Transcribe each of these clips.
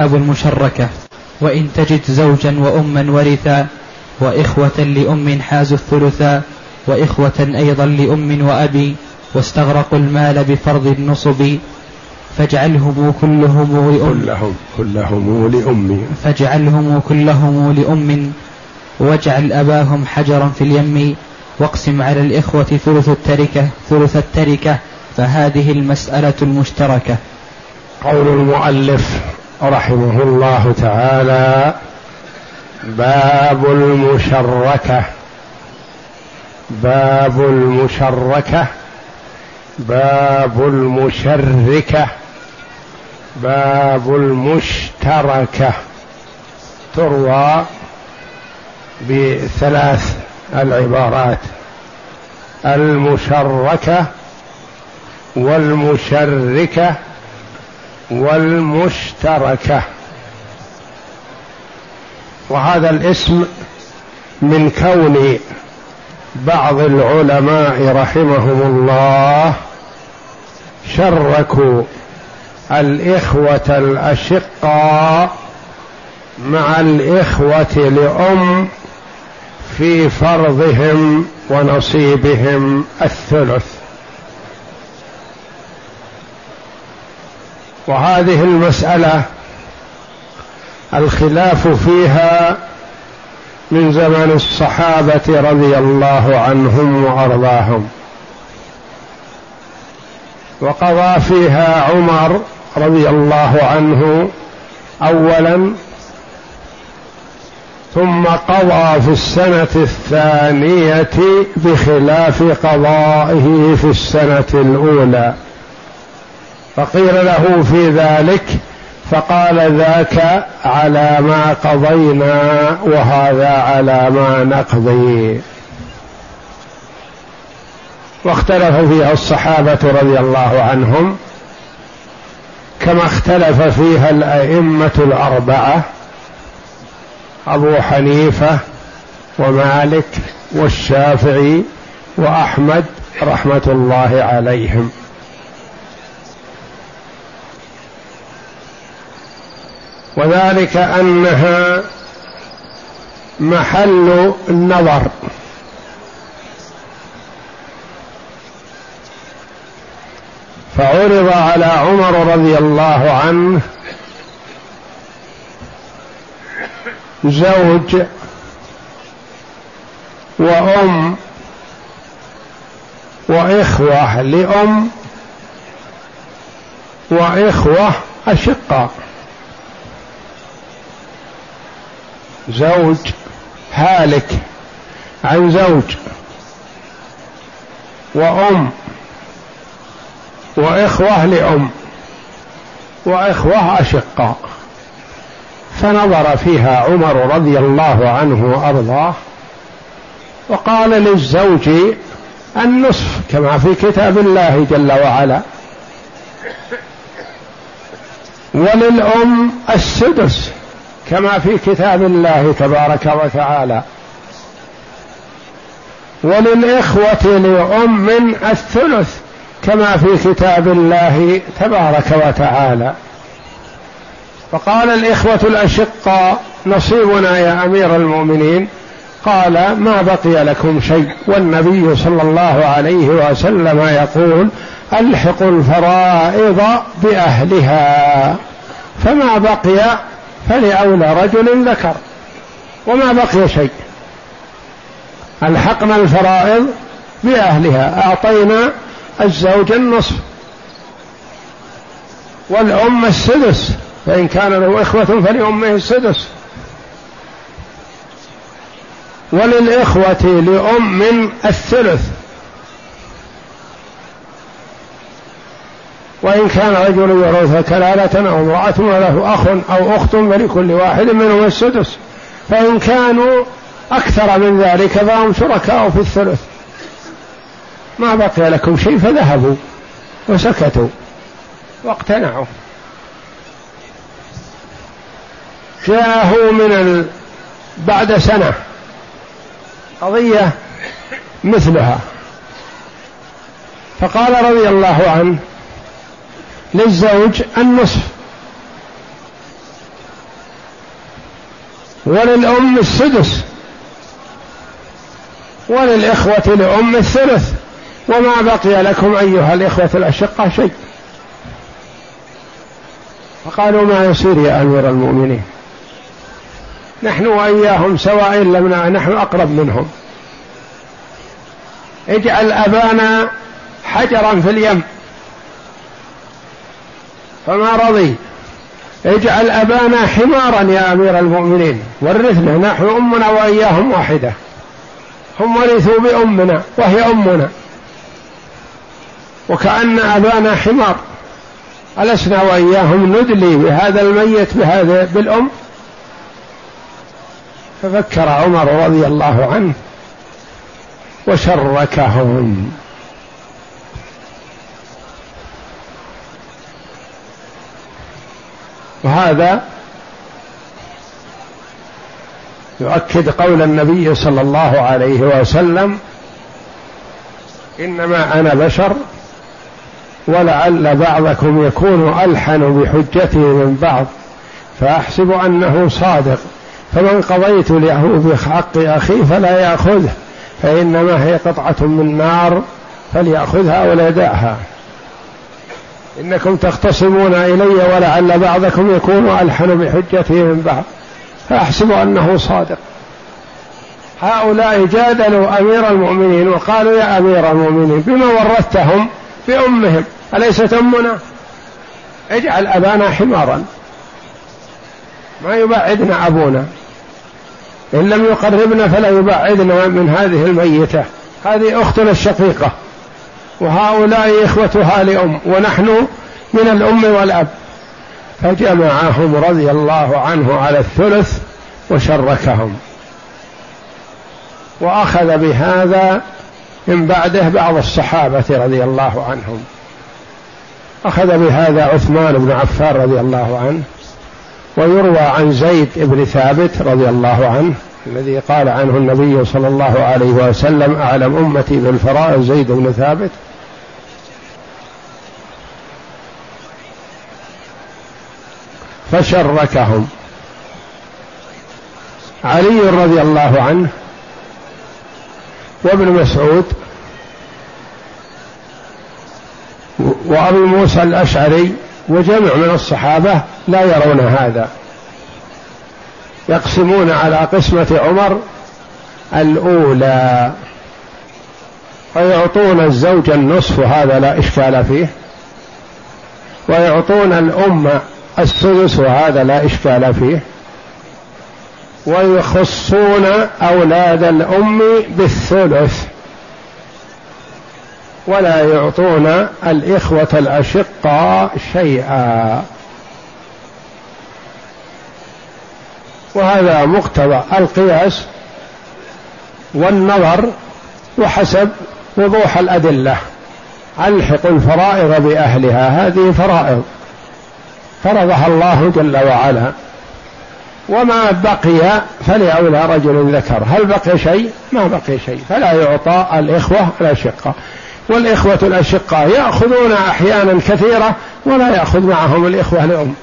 أبو المشركة وإن تجد زوجا وأما ورثا وإخوة لأم حازوا الثلثا وإخوة أيضا لأم وأبي واستغرقوا المال بفرض النصب فاجعلهم كلهم لأم. كلهم كلهم لأم. فاجعلهم كلهم لأم واجعل أباهم حجرا في اليم واقسم على الإخوة ثلث التركة ثلث التركة فهذه المسألة المشتركة. قول المؤلف رحمه الله تعالى باب المشركة. باب المشركة. باب المشركة. باب المشتركة. تروى بثلاث العبارات. المشركة والمشركة والمشتركة. وهذا الاسم من كون بعض العلماء رحمهم الله شركوا الإخوة الأشقاء مع الإخوة لأم في فرضهم ونصيبهم الثلث. وهذه المسألة الخلاف فيها من زمن الصحابة رضي الله عنهم وأرضاهم. وقضى فيها عمر رضي الله عنه اولا ثم قضى في السنة الثانية بخلاف قضائه في السنة الأولى. فقيل له في ذلك فقال ذاك على ما قضينا وهذا على ما نقضي. واختلف فيها الصحابة رضي الله عنهم كما اختلف فيها الأئمة الأربعة أبو حنيفة ومالك والشافعي وأحمد رحمة الله عليهم. وذلك أنها محل النظر. فعرض على عمر رضي الله عنه زوج وأم وإخوة لأم وإخوة أشقاء. زوج هالك عن زوج وأم وإخوة لأم وإخوة أشقاء فنظر فيها عمر رضي الله عنه وأرضاه وقال للزوج النصف كما في كتاب الله جل وعلا. وللأم السدس. كما في كتاب الله تبارك وتعالى. وللإخوة لأم الثلث كما في كتاب الله تبارك وتعالى. فقال الإخوة الأشقاء نصيبنا يا أمير المؤمنين. قال ما بقي لكم شيء؟ والنبي صلى الله عليه وسلم يقول ألحقوا الفرائض بأهلها فما بقي فلأولى رجل ذكر. وما بقي شيء. ألحقنا الفرائض بأهلها. أعطينا الزوج النصف. والأم السدس. فإن كان له إخوة فلأمه السدس. وللإخوة لأم الثلث. وإن كان رجل يورث كلالة أو امرأة وله أخ أو أخت فلكل واحد منهم السدس. فإن كانوا أكثر من ذلك فهم شركاء في الثلث. ما بقي لكم شيء فذهبوا وسكتوا واقتنعوا. جاءه من ال... بعد سنة قضية مثلها. فقال رضي الله عنه للزوج النصف. وللأم السدس. وللإخوة لأم الثلث. وما بقي لكم أيها الإخوة الأشقة شيء. فقالوا ما يصير يا أمير المؤمنين. نحن وإياهم سواء لم نحن أقرب منهم. اجعل أبانا حجرا في اليم. فما رضي. اجعل أبانا حمارا يا أمير المؤمنين. ورثنا نحن أمنا وإياهم واحدة. هم ورثوا بأمنا وهي أمنا. وكأن أبانا حمار. ألسنا وإياهم ندلي بهذا الميت بهذا بالأم. ففكر عمر رضي الله عنه وشركهم. وهذا يؤكد قول النبي صلى الله عليه وسلم إنما أنا بشر ولعل بعضكم يكون ألحن بحجته من بعض فأحسب أنه صادق. فمن قضيت له بحق أخيه فلا يأخذه فإنما هي قطعة من نار فليأخذها ولا يدعها إنكم تختصمون إلي ولعل بعضكم يكون ألحن بحجته من بعض فأحسب أنه صادق. هؤلاء جادلوا أمير المؤمنين وقالوا يا أمير المؤمنين بما ورثتهم بأمهم أليست أمنا اجعل أبانا حمارا. ما يبعدنا أبونا. إن لم يقربنا فلا يبعدنا من هذه الميتة. هذه أختنا الشقيقة. وهؤلاء إخوتها لأم ونحن من الأم والأب. فجمعهم رضي الله عنه على الثلث وشركهم. وأخذ بهذا من بعده بعض الصحابة رضي الله عنهم. أخذ بهذا عثمان بن عفان رضي الله عنه ويروى عن زيد بن ثابت رضي الله عنه الذي قال عنه النبي صلى الله عليه وسلم أعلم أمتي بالفرائض زيد بن ثابت؟ فشركهم. علي رضي الله عنه وابن مسعود وابو موسى الأشعري وجمع من الصحابة لا يرون هذا. يقسمون على قسمة عمر الأولى فيعطون الزوج النصف هذا لا إشكال فيه. ويعطون الأم السدس وهذا لا إشكال فيه. ويخصون أولاد الأم بالثلث. ولا يعطون الإخوة الأشقاء شيئا. وهذا مقتضى القياس والنظر وحسب وضوح الأدلة. ألحق الفرائض بأهلها هذه فرائض. فرضها الله جل وعلا. وما بقي فلأولى رجل ذكر. هل بقي شيء؟ ما بقي شيء. فلا يعطى الإخوة الأشقة. والإخوة الأشقاء يأخذون أحيانا كثيرة ولا يأخذ معهم الإخوة الأم.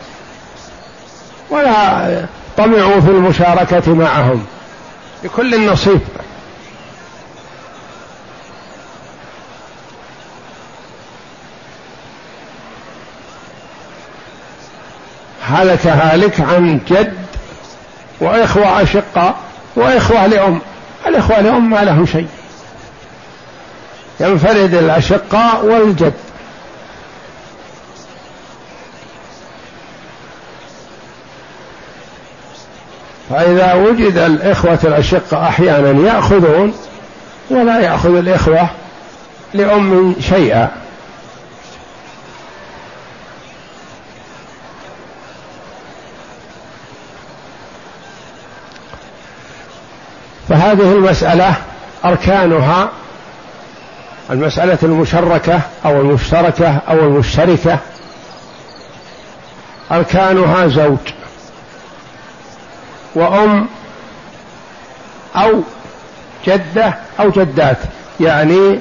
ولا طمعوا في المشاركة معهم. لكل نصيب هلك هالك عن جد وإخوة أشقاء وإخوة لأم. الإخوة لأم ما لهم شيء. ينفرد الأشقاء والجد. فإذا وجد الإخوة الأشقاء أحيانا يأخذون ولا يأخذ الإخوة لأم شيئا. فهذه المسألة أركانها المسألة المشركة أو المشتركة أو المشتركة. أركانها زوج وأم أو جدة أو جدات. يعني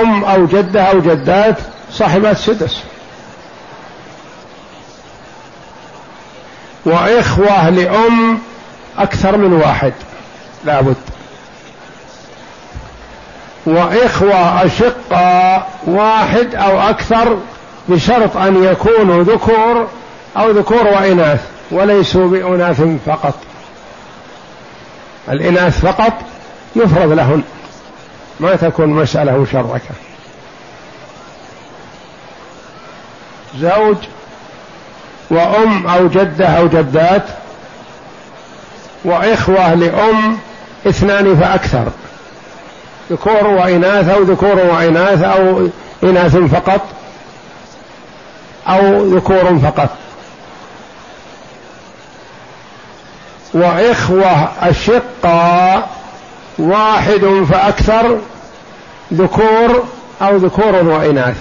أم أو جدة أو جدات صاحبات سدس. وإخوة لأم أكثر من واحد لابد. وإخوة أشقاء واحد أو أكثر بشرط أن يكونوا ذكور أو ذكور وإناث وليسوا بأناث فقط. الإناث فقط يفرض لهن ما تكون مسألة مشركة. زوج وأم أو جدة أو جدات وإخوة لأم اثنان فأكثر. ذكور وإناث أو ذكور وإناث أو إناث فقط أو ذكور فقط. وإخوة أشقاء واحد فأكثر ذكور أو ذكور وإناث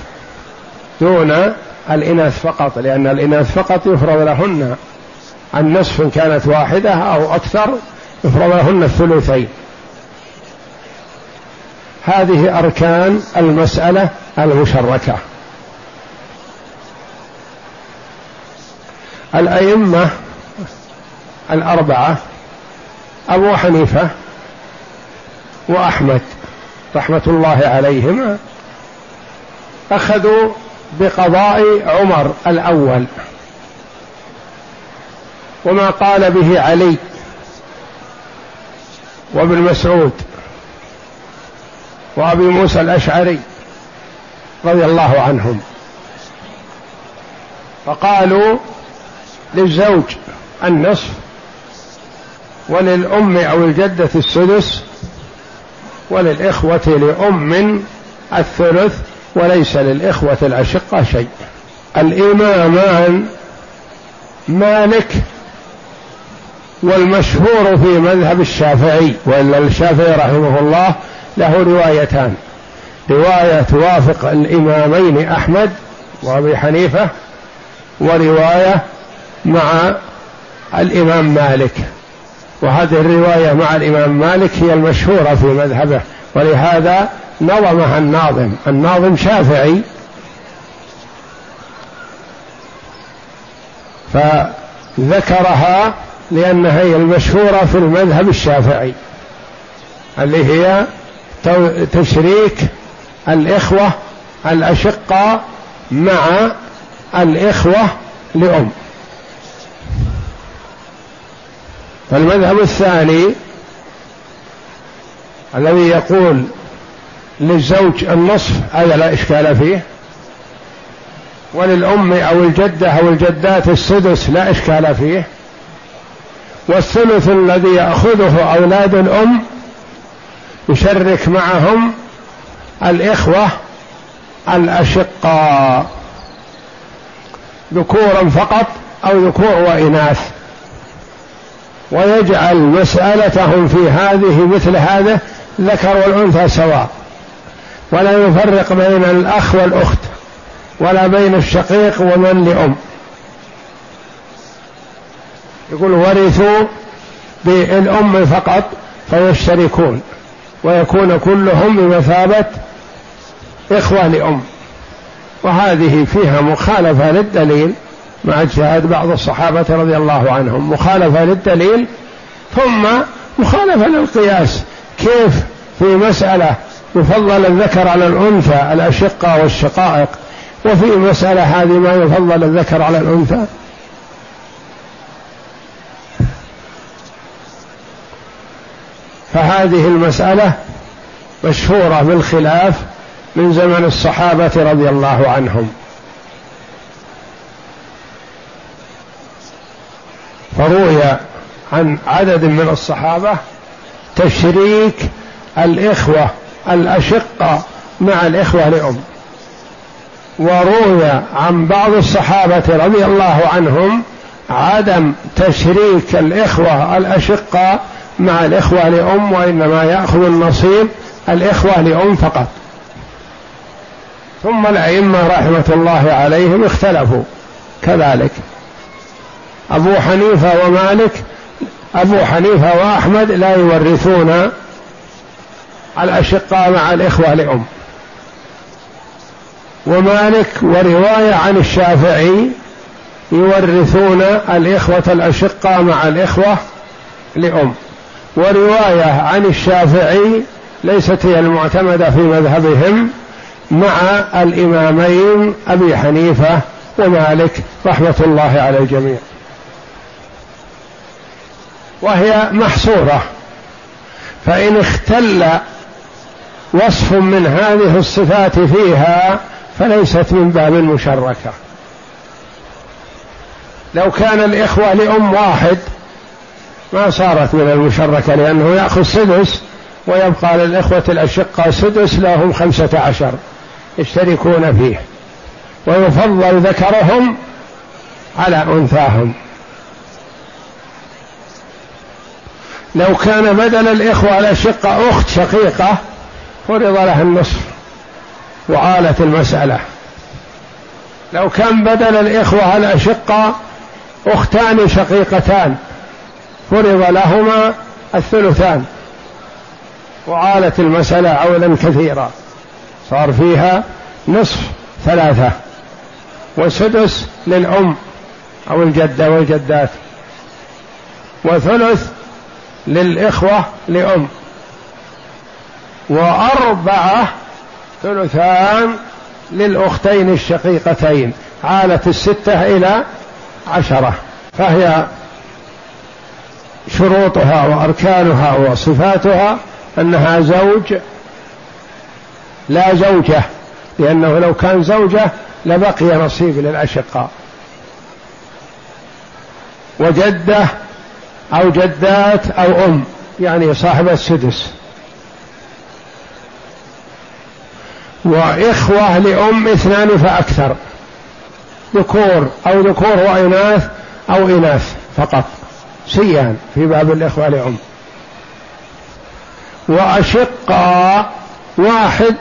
دون الإناث فقط لأن الإناث فقط يفرض لهن. النصف إن كانت واحدة أو أكثر يفرض لهن الثلثين. هذه أركان المسألة المشركة. الأئمة الأربعة أبو حنيفة وأحمد رحمة الله عليهما أخذوا بقضاء عمر الأول. وما قال به علي وابن مسعود وأبي موسى الأشعري رضي الله عنهم. فقالوا للزوج النصف وللأم أو الجدة السدس وللإخوة لأم الثلث وليس للإخوة الأشقة شيء. الإمامان مالك والمشهور في مذهب الشافعي. وإلا الشافعي رحمه الله له روايتان. رواية توافق الإمامين أحمد وأبي حنيفة ورواية مع الإمام مالك. وهذه الرواية مع الإمام مالك هي المشهورة في مذهبه ولهذا نظمها الناظم. الناظم شافعي. فذكرها لأنها هي المشهورة في المذهب الشافعي اللي هي تشريك الإخوة الأشقاء مع الإخوة لأم. فالمذهب الثاني الذي يقول للزوج النصف هذا لا إشكال فيه وللأم أو الجدة أو الجدات السدس لا إشكال فيه والثلث الذي يأخذه أولاد الأم يشرك معهم الإخوة الأشقاء. ذكورا فقط أو ذكور وإناث. ويجعل مسألتهم في هذه مثل هذا ذكر والأنثى سواء. ولا يفرق بين الأخ والأخت ولا بين الشقيق ومن لأم. يقول ورثوا بالأم فقط فيشتركون. ويكون كلهم بمثابة إخوة لأم. وهذه فيها مخالفة للدليل مع اجتهاد بعض الصحابة رضي الله عنهم. مخالفة للدليل ثم مخالفة للقياس. كيف في مسألة يفضل الذكر على الأنثى الأشقة والشقائق وفي مسألة هذه ما يفضل الذكر على الأنثى؟ فهذه المسألة مشهورة بالخلاف من زمن الصحابة رضي الله عنهم. فروي عن عدد من الصحابة تشريك الإخوة الأشقة مع الإخوة لأم. وروي عن بعض الصحابة رضي الله عنهم عدم تشريك الإخوة الأشقة مع الإخوة لأم وإنما يأخذ النصيب الإخوة لأم فقط. ثم الأئمة رحمة الله عليهم اختلفوا كذلك. أبو حنيفة ومالك أبو حنيفة وأحمد لا يورثون الأشقاء مع الإخوة لأم. ومالك ورواية عن الشافعي يورثون الإخوة الأشقاء مع الإخوة لأم. ورواية عن الشافعي ليست هي المعتمدة في مذهبهم مع الإمامين أبي حنيفة ومالك رحمة الله على الجميع. وهي محصورة. فإن اختل وصف من هذه الصفات فيها فليست من باب المشركة. لو كان الإخوة لأم واحد ما صارت من المشركة لأنه يأخذ سدس ويبقى للإخوة الأشقة سدس لهم خمسة عشر يشتركون فيه. ويفضل ذكرهم على أنثاهم. لو كان بدل الإخوة الأشقة أخت شقيقة فرض لها النصف وعالت المسألة. لو كان بدل الإخوة الأشقة أختان شقيقتان فرض لهما الثلثان. وعالت المسألة عولا كثيرا. صار فيها نصف ثلاثة. وسدس للأم أو الجدة والجدات. وثلث للإخوة لأم. وأربعة ثلثان للأختين الشقيقتين. عالت الستة إلى عشرة. فهي شروطها وأركانها وصفاتها أنها زوج لا زوجة لأنه لو كان زوجة لبقي نصيب للأشقاء. وجدة أو جدات أو أم يعني صاحب السدس. وإخوة لأم اثنان فأكثر ذكور أو ذكور وإناث أو إناث فقط. سيان في باب الإخوة لأم. وأشقاء واحد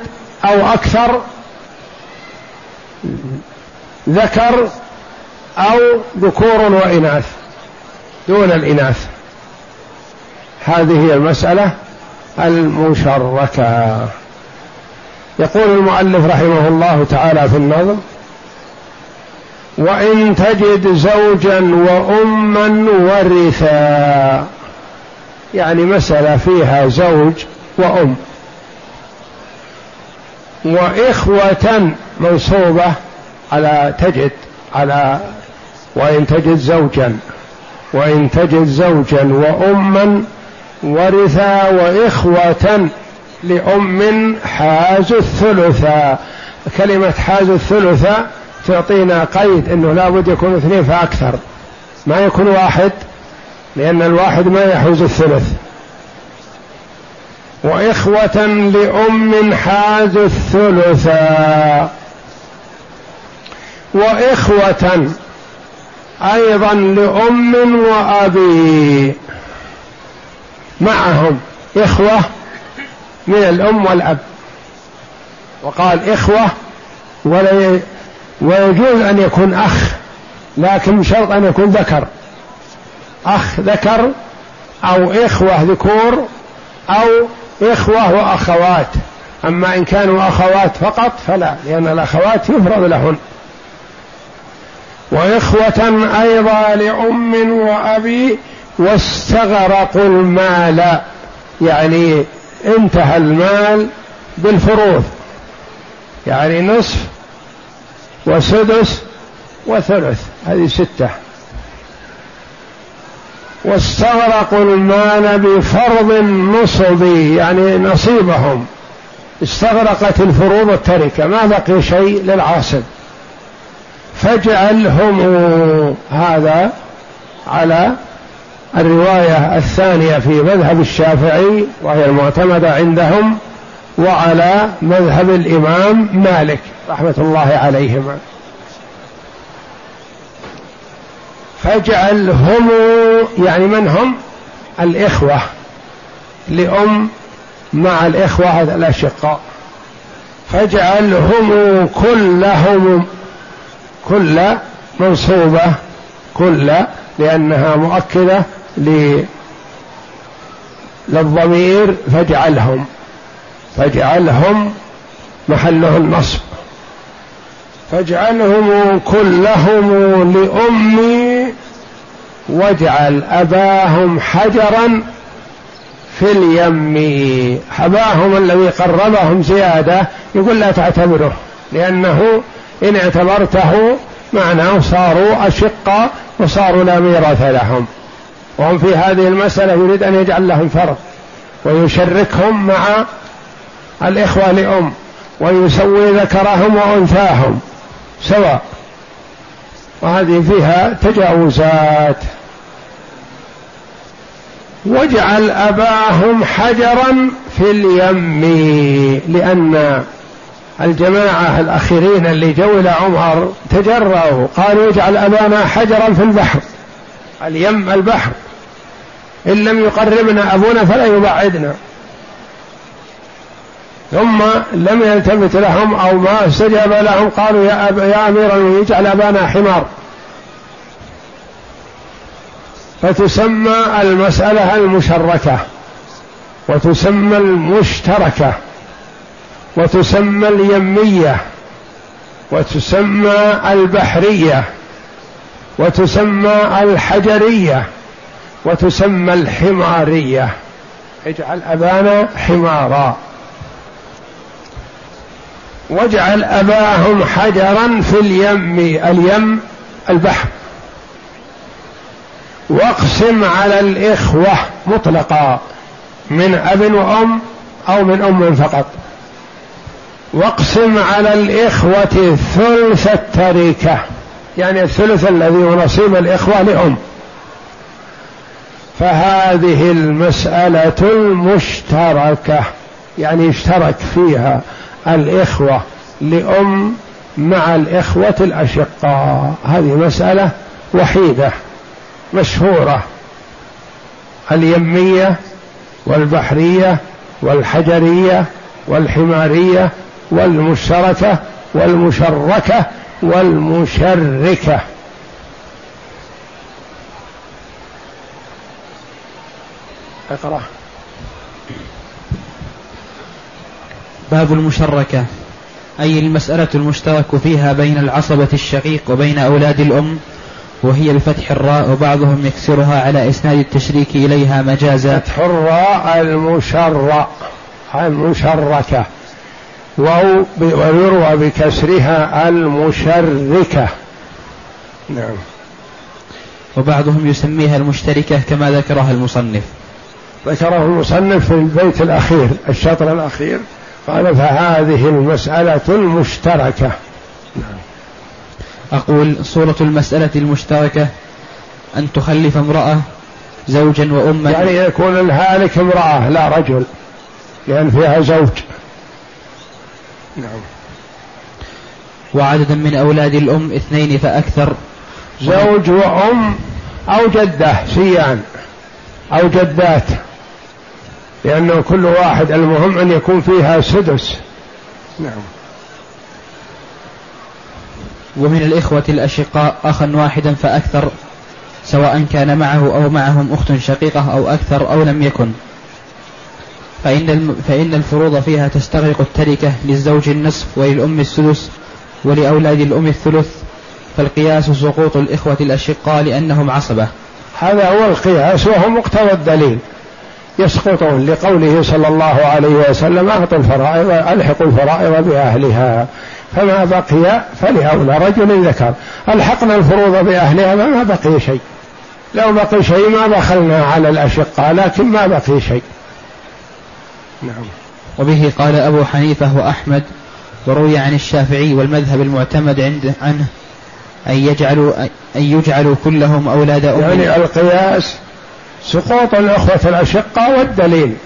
أو أكثر ذكر أو ذكور وإناث دون الإناث. هذه هي المسألة المشركة. يقول المؤلف رحمه الله تعالى في النظم وإن تجد زوجا وأما ورثا. يعني مسألة فيها زوج وأم. وإخوة منصوبة على تجد على وإن تجد زوجا. وإن تجد زوجا وأما ورثا. وإخوة لأم حاز الثلثا كلمة حاز الثلثا تعطينا قيد أنه لابد يكون اثنين فأكثر. ما يكون واحد لأن الواحد ما يحوز الثلث. وإخوة لأم حاز الثلثا وإخوة أيضا لأم وأبي. معهم إخوة من الأم والأب. وقال إخوة ولا ويجوز أن يكون أخ لكن شرط أن يكون ذكر. أخ ذكر أو إخوة ذكور أو إخوة وأخوات. أما إن كانوا أخوات فقط فلا لأن الأخوات يفرض لهن. وإخوة أيضا لأم وأبي واستغرقوا المال يعني انتهى المال بالفروض. يعني نصف وسدس وثلث هذه ستة. واستغرقوا المال بفرض النصب يعني نصيبهم. استغرقت الفروض التركة ما بقي شيء للعاصب. فاجعلهم هذا على الرواية الثانية في مذهب الشافعي وهي المعتمدة عندهم وعلى مذهب الإمام مالك. رحمة الله عليهما. فاجعلهم يعني من هم؟ الإخوة. لأم مع الإخوة الأشقاء. فاجعلهم كلهم كل منصوبة كل لأنها مؤكدة للضمير فاجعلهم. فاجعلهم محله النصب. فاجعلهم كلهم لأمي واجعل أباهم حجرا في اليم. أباهم الذي قربهم زيادة يقول لا تعتبره لأنه إن اعتبرته معناه صاروا أشقة وصاروا لا ميراث لهم. وهم في هذه المسألة يريد أن يجعل لهم فرض ويشركهم مع الإخوة لأم ويسوي ذكرهم وأنثاهم. سواء. وهذه فيها تجاوزات. واجعل أباهم حجرا في اليم لأن الجماعة الأخيرين اللي جو إلى عمر تجرأوا قالوا اجعل أبانا حجرا في البحر اليم البحر. إن لم يقربنا أبونا فلا يبعدنا. ثم لم يلتفت لهم أو ما استجاب لهم قالوا يا, أب يا أمير المؤمنين اجعل أبانا حمار. فتسمى المسألة المشركة وتسمى المشتركة وتسمى اليمية وتسمى البحرية وتسمى الحجرية وتسمى الحمارية. اجعل أبانا حمارا. واجعل أباهم حجرا في اليم اليم البحر. واقسم على الإخوة مطلقا من أب وأم أو من أم فقط. واقسم على الإخوة ثلث التركة يعني الثلث الذي هو نصيب الإخوة لأم. فهذه المسألة المشتركة يعني اشترك فيها. الإخوة لأم مع الإخوة الأشقاء. هذه مسألة وحيدة مشهورة. اليمية والبحرية والحجرية والحمارية والمشتركة والمشركة والمشركة. أقرأ. باب المشركة أي المسألة المشترك فيها بين العصبة الشقيق وبين أولاد الأم وهي بفتح الراء وبعضهم يكسرها على إسناد التشريك إليها مجازا. فتح الراء المشرع المشركة ويروى بكسرها المشركة. نعم. وبعضهم يسميها المشتركة كما ذكرها المصنف. ذكره المصنف في البيت الأخير الشطر الأخير. قال فهذه المسألة المشتركة. نعم. أقول صورة المسألة المشتركة أن تخلف امرأة زوجا وأما. يعني يكون الهالك امرأة لا رجل لأن فيها زوج. نعم. وعددا من أولاد الأم اثنين فأكثر. زوج وأم أو جدة سيان أو جدات. لأنه كل واحد المهم أن يكون فيها سدس. نعم. ومن الإخوة الأشقاء أخا واحدا فأكثر سواء كان معه أو معهم أخت شقيقة أو أكثر أو لم يكن. فإن, فإن الفروض فيها تستغرق التركة للزوج النصف وللأم السدس ولأولاد الأم الثلث فالقياس سقوط الإخوة الأشقاء لأنهم عصبة. هذا هو القياس وهو مقتضى الدليل. يسقطون لقوله صلى الله عليه وسلم أعطوا الفرائض ألحقوا الفرائض بأهلها فما بقي فلأولى رجل ذكر. ألحقنا الفروض بأهلها فما بقي شيء. لو بقي شيء ما دخلنا على الأشقاء لكن ما بقي شيء. نعم. وبه قال أبو حنيفة وأحمد وروي عن الشافعي والمذهب المعتمد عند عنه أن يجعلوا أن يجعلوا كلهم أولاد أم. يعني القياس سقوط الأخوة الأشقاء والدليل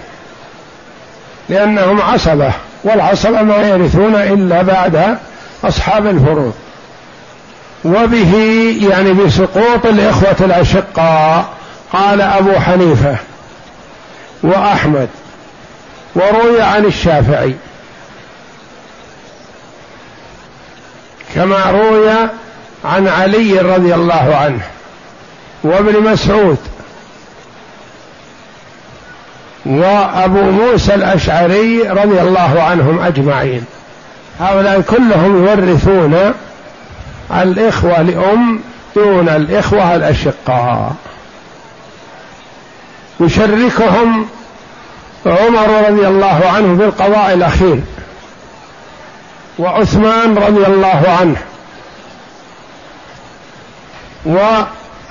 لأنهم عصبة والعصبة ما يرثون إلا بعد أصحاب الفروض. وبه يعني بسقوط الإخوة الأشقاء قال أبو حنيفة وأحمد وروي عن الشافعي. كما روي عن علي رضي الله عنه وابن مسعود وأبو موسى الأشعري رضي الله عنهم أجمعين. هؤلاء كلهم يورثون الإخوة لأم دون الإخوة الأشقاء. يشركهم عمر رضي الله عنه في القضاء الأخير وعثمان رضي الله عنه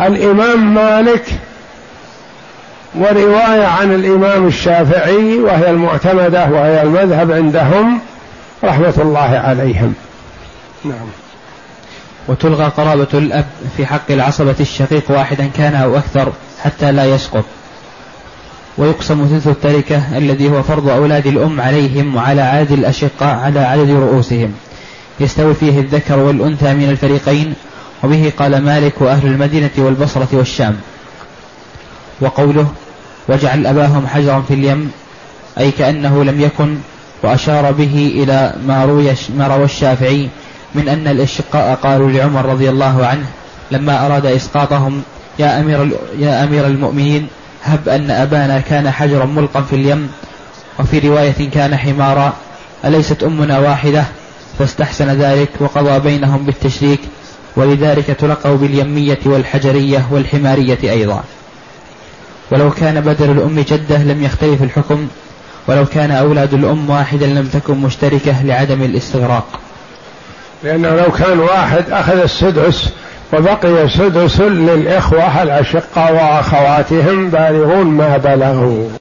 والإمام مالك ورواية عن الإمام الشافعي وهي المعتمدة وهي المذهب عندهم رحمة الله عليهم. نعم. وتلغى قرابة الأب في حق العصبة الشقيق واحدا كان أو أكثر حتى لا يسقط. ويقسم ثلث التركة الذي هو فرض أولاد الأم عليهم وعلى عدد الأشقاء على عدد رؤوسهم. يستوي فيه الذكر والأنثى من الفريقين وبه قال مالك وأهل المدينة والبصرة والشام. وقوله واجعل أباهم حجرا في اليم أي كأنه لم يكن وأشار به إلى ما روي ما روى الشافعي من أن الأشقاء قالوا لعمر رضي الله عنه لما أراد إسقاطهم يا أمير يا أمير المؤمنين هب أن أبانا كان حجرا ملقا في اليم وفي رواية كان حمارا أليست أمنا واحدة؟ فاستحسن ذلك وقضى بينهم بالتشريك ولذلك تلقوا باليمية والحجرية والحمارية أيضا. ولو كان بدل الأم جدة لم يختلف الحكم ولو كان أولاد الأم واحدا لم تكن مشتركة لعدم الاستغراق. لأنه لو كان واحد أخذ السدس وبقي سدس للإخوة الأشقة وأخواتهم بالغون ما بلغوا.